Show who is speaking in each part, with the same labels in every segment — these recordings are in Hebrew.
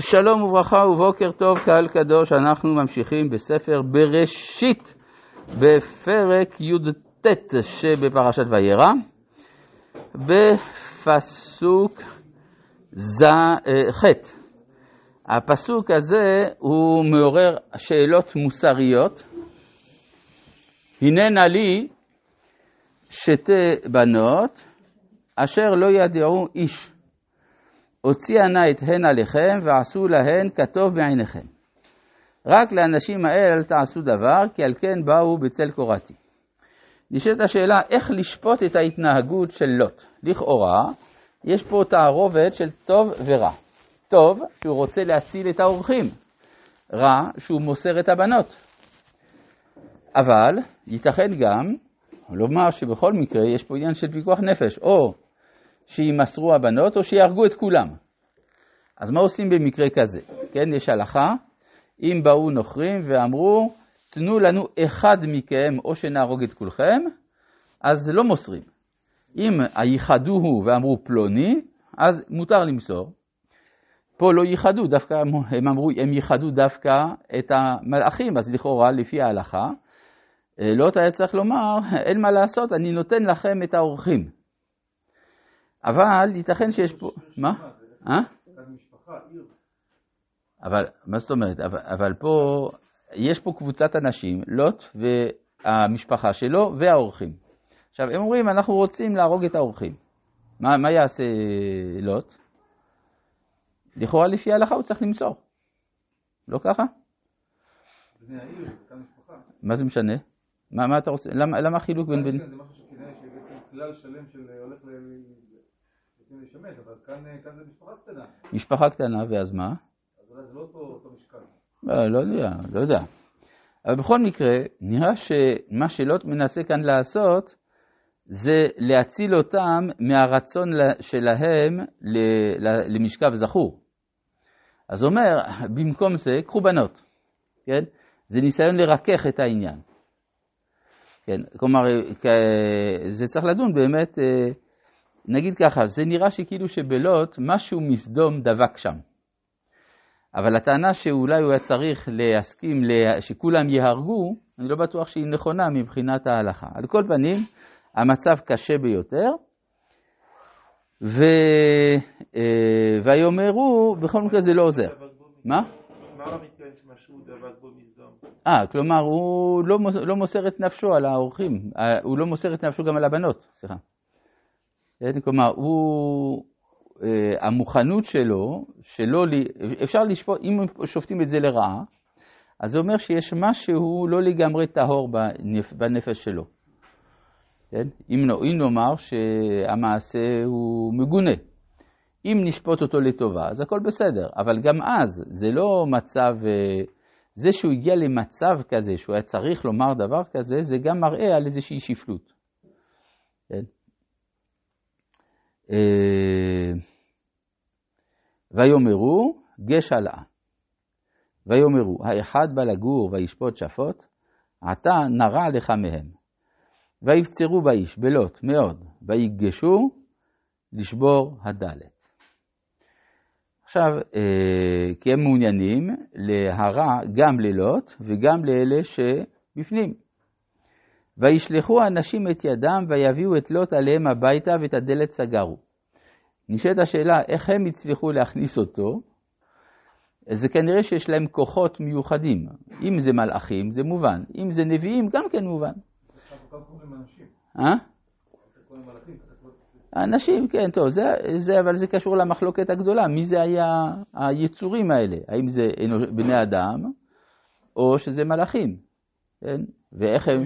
Speaker 1: שלום וברכה ובוקר טוב קהל קדוש, אנחנו ממשיכים בספר בראשית בפרק י"ט שבפרשת וירא, בפסוק ח'. הפסוק הזה הוא מעורר שאלות מוסריות. הננה לי שתי בנות אשר לא ידעו איש. הוציאה נא את הן עליכם ועשו להן כטוב בעיניכם. רק לאנשים האלה אל תעשו דבר, כי על כן באו בצל קורתי. נשאלת השאלה איך לשפוט את ההתנהגות של לוט. לכאורה, יש פה תערובת של טוב ורע. טוב, שהוא רוצה להציל את האורחים. רע, שהוא מוסר את הבנות. אבל ייתכן גם לומר שבכל מקרה יש פה עניין של פיקוח נפש, או שימסרו הבנות או שיהרגו את כולם. אז מה עושים במקרה כזה? כן, יש הלכה, אם באו נוכרים ואמרו, תנו לנו אחד מכם או שנהרוג את כולכם, אז לא מוסרים. אם ייחדוהו ואמרו פלוני, אז מותר למסור. פה לא ייחדו, דווקא הם אמרו, הם ייחדו דווקא את המלאכים, אז לכאורה, לפי ההלכה, לא היה צריך לומר, אין מה לעשות, אני נותן לכם את האורחים. אבל ייתכן שיש פה... מה? אה? אבל, מה זאת אומרת? אבל, פה, יש פה קבוצת אנשים, לוט והמשפחה שלו והאורחים. עכשיו, הם אומרים, אנחנו רוצים להרוג את האורחים. מה, מה יעשה לוט? לכאורה לפי ההלכה הוא צריך למסור. לא ככה? מה זה משנה? מה, מה אתה רוצה? למה, למה החילוק בין... בין... זה משהו שכדאי שיהיה כלל שלם של הולך לשמש, אבל כאן זה משפחה קטנה. משפחה קטנה, ואז מה? אז אולי זה לא אותו משקל. לא, לא יודע, לא יודע. אבל בכל מקרה, נראה שמה שלוט מנסה כאן לעשות, זה להציל אותם מהרצון שלהם למשכב זכור. אז אומר, במקום זה, קחו בנות, כן? זה ניסיון לרכך את העניין. כן, כלומר, זה צריך לדון באמת נגיד ככה, זה נראה שכאילו שבלוט משהו מסדום דבק שם. אבל הטענה שאולי הוא היה צריך להסכים שכולם יהרגו, אני לא בטוח שהיא נכונה מבחינת ההלכה. על כל פנים, המצב קשה ביותר. ו... אה, ויאמרו, בכל מקרה זה לא עוזר. מה? אה, כלומר, הוא לא, לא מוסר את נפשו על האורחים, אה, הוא לא מוסר את נפשו גם על הבנות, סליחה. כן? כלומר, הוא, אה, המוכנות שלו, שלא, אפשר לשפוט, אם שופטים את זה לרעה, אז זה אומר שיש משהו לא לגמרי טהור בנפ, בנפש שלו. כן? אם, אם נאמר שהמעשה הוא מגונה. אם נשפוט אותו לטובה, אז הכל בסדר, אבל גם אז זה לא מצב, אה, זה שהוא הגיע למצב כזה, שהוא היה צריך לומר דבר כזה, זה גם מראה על איזושהי שפלות. כן? אה, ויאמרו גש הלאה. ויאמרו האחד בא לגור וישפוט שפוט, עתה נרע לך מהם. ויפצרו באיש בלוט מאוד, ויגשו לשבור הדלת. עכשיו, אה, כי הם מעוניינים להרע גם ללוט וגם לאלה שבפנים. וישלחו האנשים את ידם ויביאו את לוט עליהם הביתה ואת הדלת סגרו. נשאלת השאלה איך הם הצליחו להכניס אותו, זה כנראה שיש להם כוחות מיוחדים. אם זה מלאכים זה מובן, אם זה נביאים גם כן מובן. אה? אנשים, כן, טוב, זה, זה, אבל זה קשור למחלוקת הגדולה, מי זה היה היצורים האלה? האם זה בני אדם, או שזה מלאכים, כן? ואיך הם...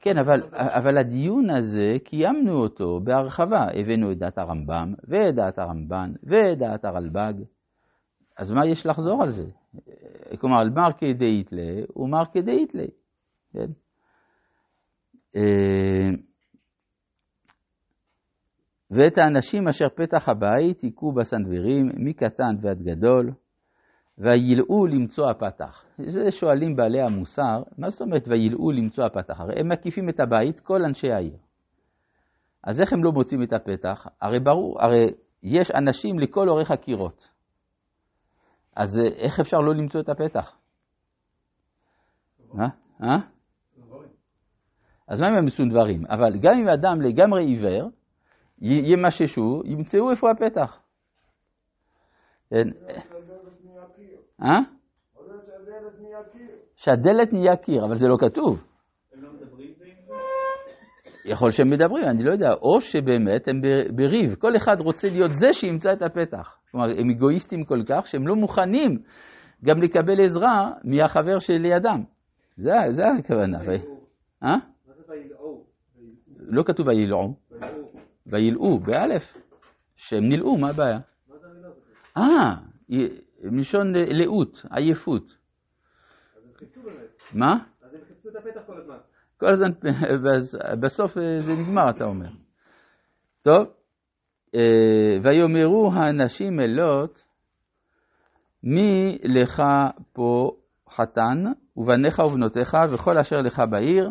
Speaker 1: כן, אבל, אבל הדיון הזה, קיימנו אותו בהרחבה. הבאנו את דעת הרמב"ם, ואת דעת הרמב"ן, ואת דעת הרלב"ג. אז מה יש לחזור על זה? כלומר, על מרקי דאיתלי הוא מרקי דאיתלי. כן? אה, ואת האנשים אשר פתח הבית היכו בסנוורים, מקטן ועד גדול, וילאו למצוא הפתח. זה שואלים בעלי המוסר, מה זאת אומרת וילאו למצוא הפתח? הרי הם מקיפים את הבית, כל אנשי העיר. אז איך הם לא מוצאים את הפתח? הרי ברור, הרי יש אנשים לכל אורך הקירות. אז איך אפשר לא למצוא את הפתח? אה? אה? אז מה אם הם מסונדברים? אבל גם אם אדם לגמרי עיוור, ימששו, ימצאו איפה הפתח. אה? שהדלת נהיה קיר, אבל זה לא כתוב. יכול שהם מדברים, אני לא יודע, או שבאמת הם בריב, כל אחד רוצה להיות זה שימצא את הפתח. כלומר, הם אגואיסטים כל כך שהם לא מוכנים גם לקבל עזרה מהחבר שלידם. זה, זה הכוונה. אה? לא כתוב וילעו. וילעו, באלף. שהם נלעו, מה הבעיה? אה, מלשון לאות, עייפות. מה?
Speaker 2: אז הם חיפשו את הפתח כל הזמן.
Speaker 1: כל הזמן, בסוף אה, זה נגמר, אתה אומר. טוב, אה, ויאמרו האנשים אלות, מי לך פה חתן, ובניך ובנותיך, וכל אשר לך בעיר,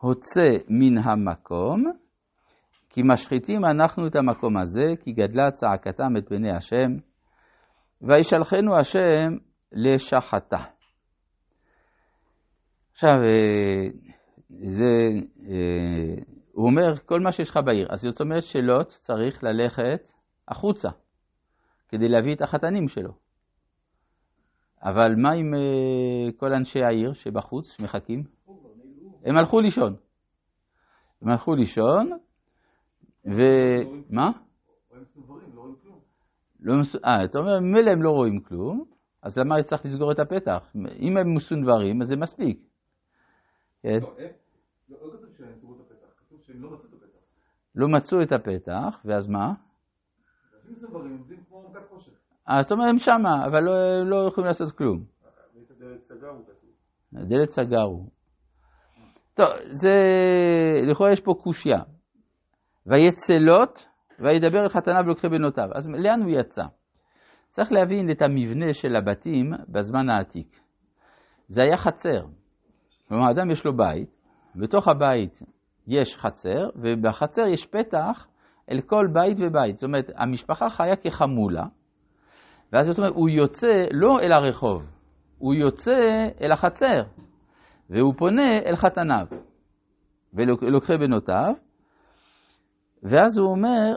Speaker 1: הוצא מן המקום, כי משחיתים אנחנו את המקום הזה, כי גדלה צעקתם את בני השם, וישלחנו השם לשחתה. עכשיו, אה, זה, אה, הוא אומר, כל מה שיש לך בעיר. אז זאת אומרת שלוט צריך ללכת החוצה כדי להביא את החתנים שלו. אבל מה עם אה, כל אנשי העיר שבחוץ, שמחכים? הם הלכו לישון. הם הלכו לישון, ומה? לא מס... אה, אתה אומר, ממילא הם לא רואים כלום, אז למה צריך לסגור את הפתח? אם הם מסונברים, אז זה מספיק. כן? לא, לא, לא לא מצאו את הפתח. לא ואז מה? אה, זאת אומרת, הם שמה, אבל לא, לא יכולים לעשות כלום.
Speaker 2: כתוב.
Speaker 1: הדלת סגרו. טוב, זה, לכאורה יש פה קושייה. ויצלות, וידבר אל חתניו ולוקחי בנותיו. אז לאן הוא יצא? צריך להבין את המבנה של הבתים בזמן העתיק. זה היה חצר. כלומר, אדם יש לו בית, בתוך הבית יש חצר, ובחצר יש פתח אל כל בית ובית. זאת אומרת, המשפחה חיה כחמולה, ואז זאת אומרת, הוא יוצא לא אל הרחוב, הוא יוצא אל החצר, והוא פונה אל חתניו ולוקחי בנותיו, ואז הוא אומר,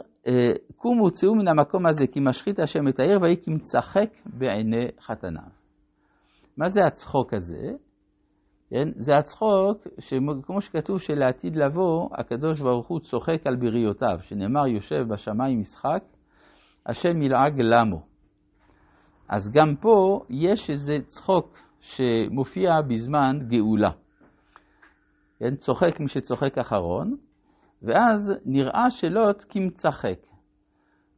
Speaker 1: קומו צאו מן המקום הזה כי משחית השם את העיר ויהי כמצחק בעיני חתניו. מה זה הצחוק הזה? כן? זה הצחוק, כמו שכתוב שלעתיד לבוא, הקדוש ברוך הוא צוחק על בריותיו, שנאמר יושב בשמיים משחק, השם ילעג למו. אז גם פה יש איזה צחוק שמופיע בזמן גאולה. כן? צוחק מי שצוחק אחרון, ואז נראה שלוט כמצחק.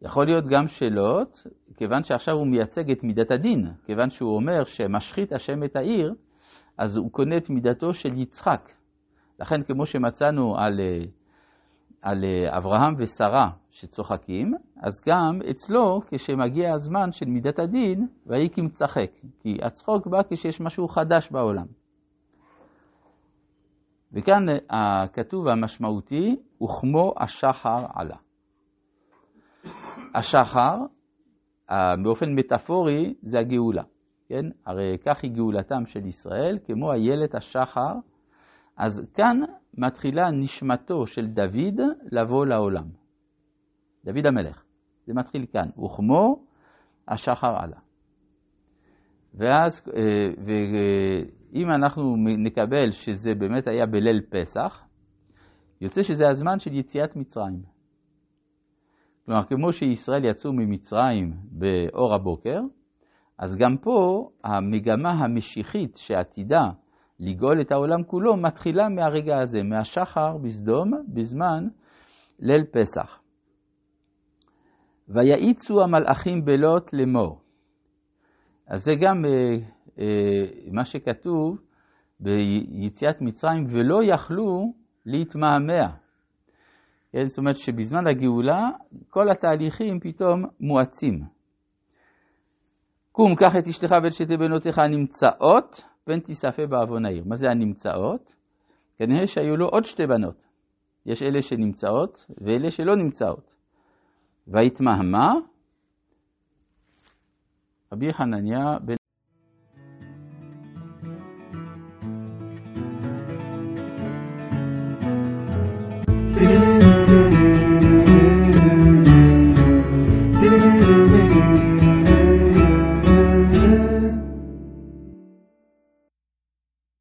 Speaker 1: יכול להיות גם שלוט, כיוון שעכשיו הוא מייצג את מידת הדין, כיוון שהוא אומר שמשחית השם את העיר, אז הוא קונה את מידתו של יצחק. לכן כמו שמצאנו על, על אברהם ושרה שצוחקים, אז גם אצלו כשמגיע הזמן של מידת הדין, ויהי כמצחק, כי הצחוק בא כשיש משהו חדש בעולם. וכאן הכתוב המשמעותי, וכמו השחר עלה. השחר, באופן מטאפורי, זה הגאולה. כן? הרי כך היא גאולתם של ישראל, כמו איילת השחר. אז כאן מתחילה נשמתו של דוד לבוא לעולם. דוד המלך. זה מתחיל כאן. וכמו השחר עלה. ואז, אה, ואם אנחנו נקבל שזה באמת היה בליל פסח, יוצא שזה הזמן של יציאת מצרים. כלומר, כמו שישראל יצאו ממצרים באור הבוקר, אז גם פה המגמה המשיחית שעתידה לגאול את העולם כולו מתחילה מהרגע הזה, מהשחר בסדום, בזמן ליל פסח. ויעיצו המלאכים בלוט לאמור. אז זה גם אה, אה, מה שכתוב ביציאת מצרים, ולא יכלו להתמהמה. כן? זאת אומרת שבזמן הגאולה כל התהליכים פתאום מואצים. קום, קח את אשתך ואת שתי בנותיך הנמצאות, פן תיספה בעוון העיר. מה זה הנמצאות? כנראה שהיו לו עוד שתי בנות. יש אלה שנמצאות ואלה שלא נמצאות. ויתמהמה רבי חנניה בן...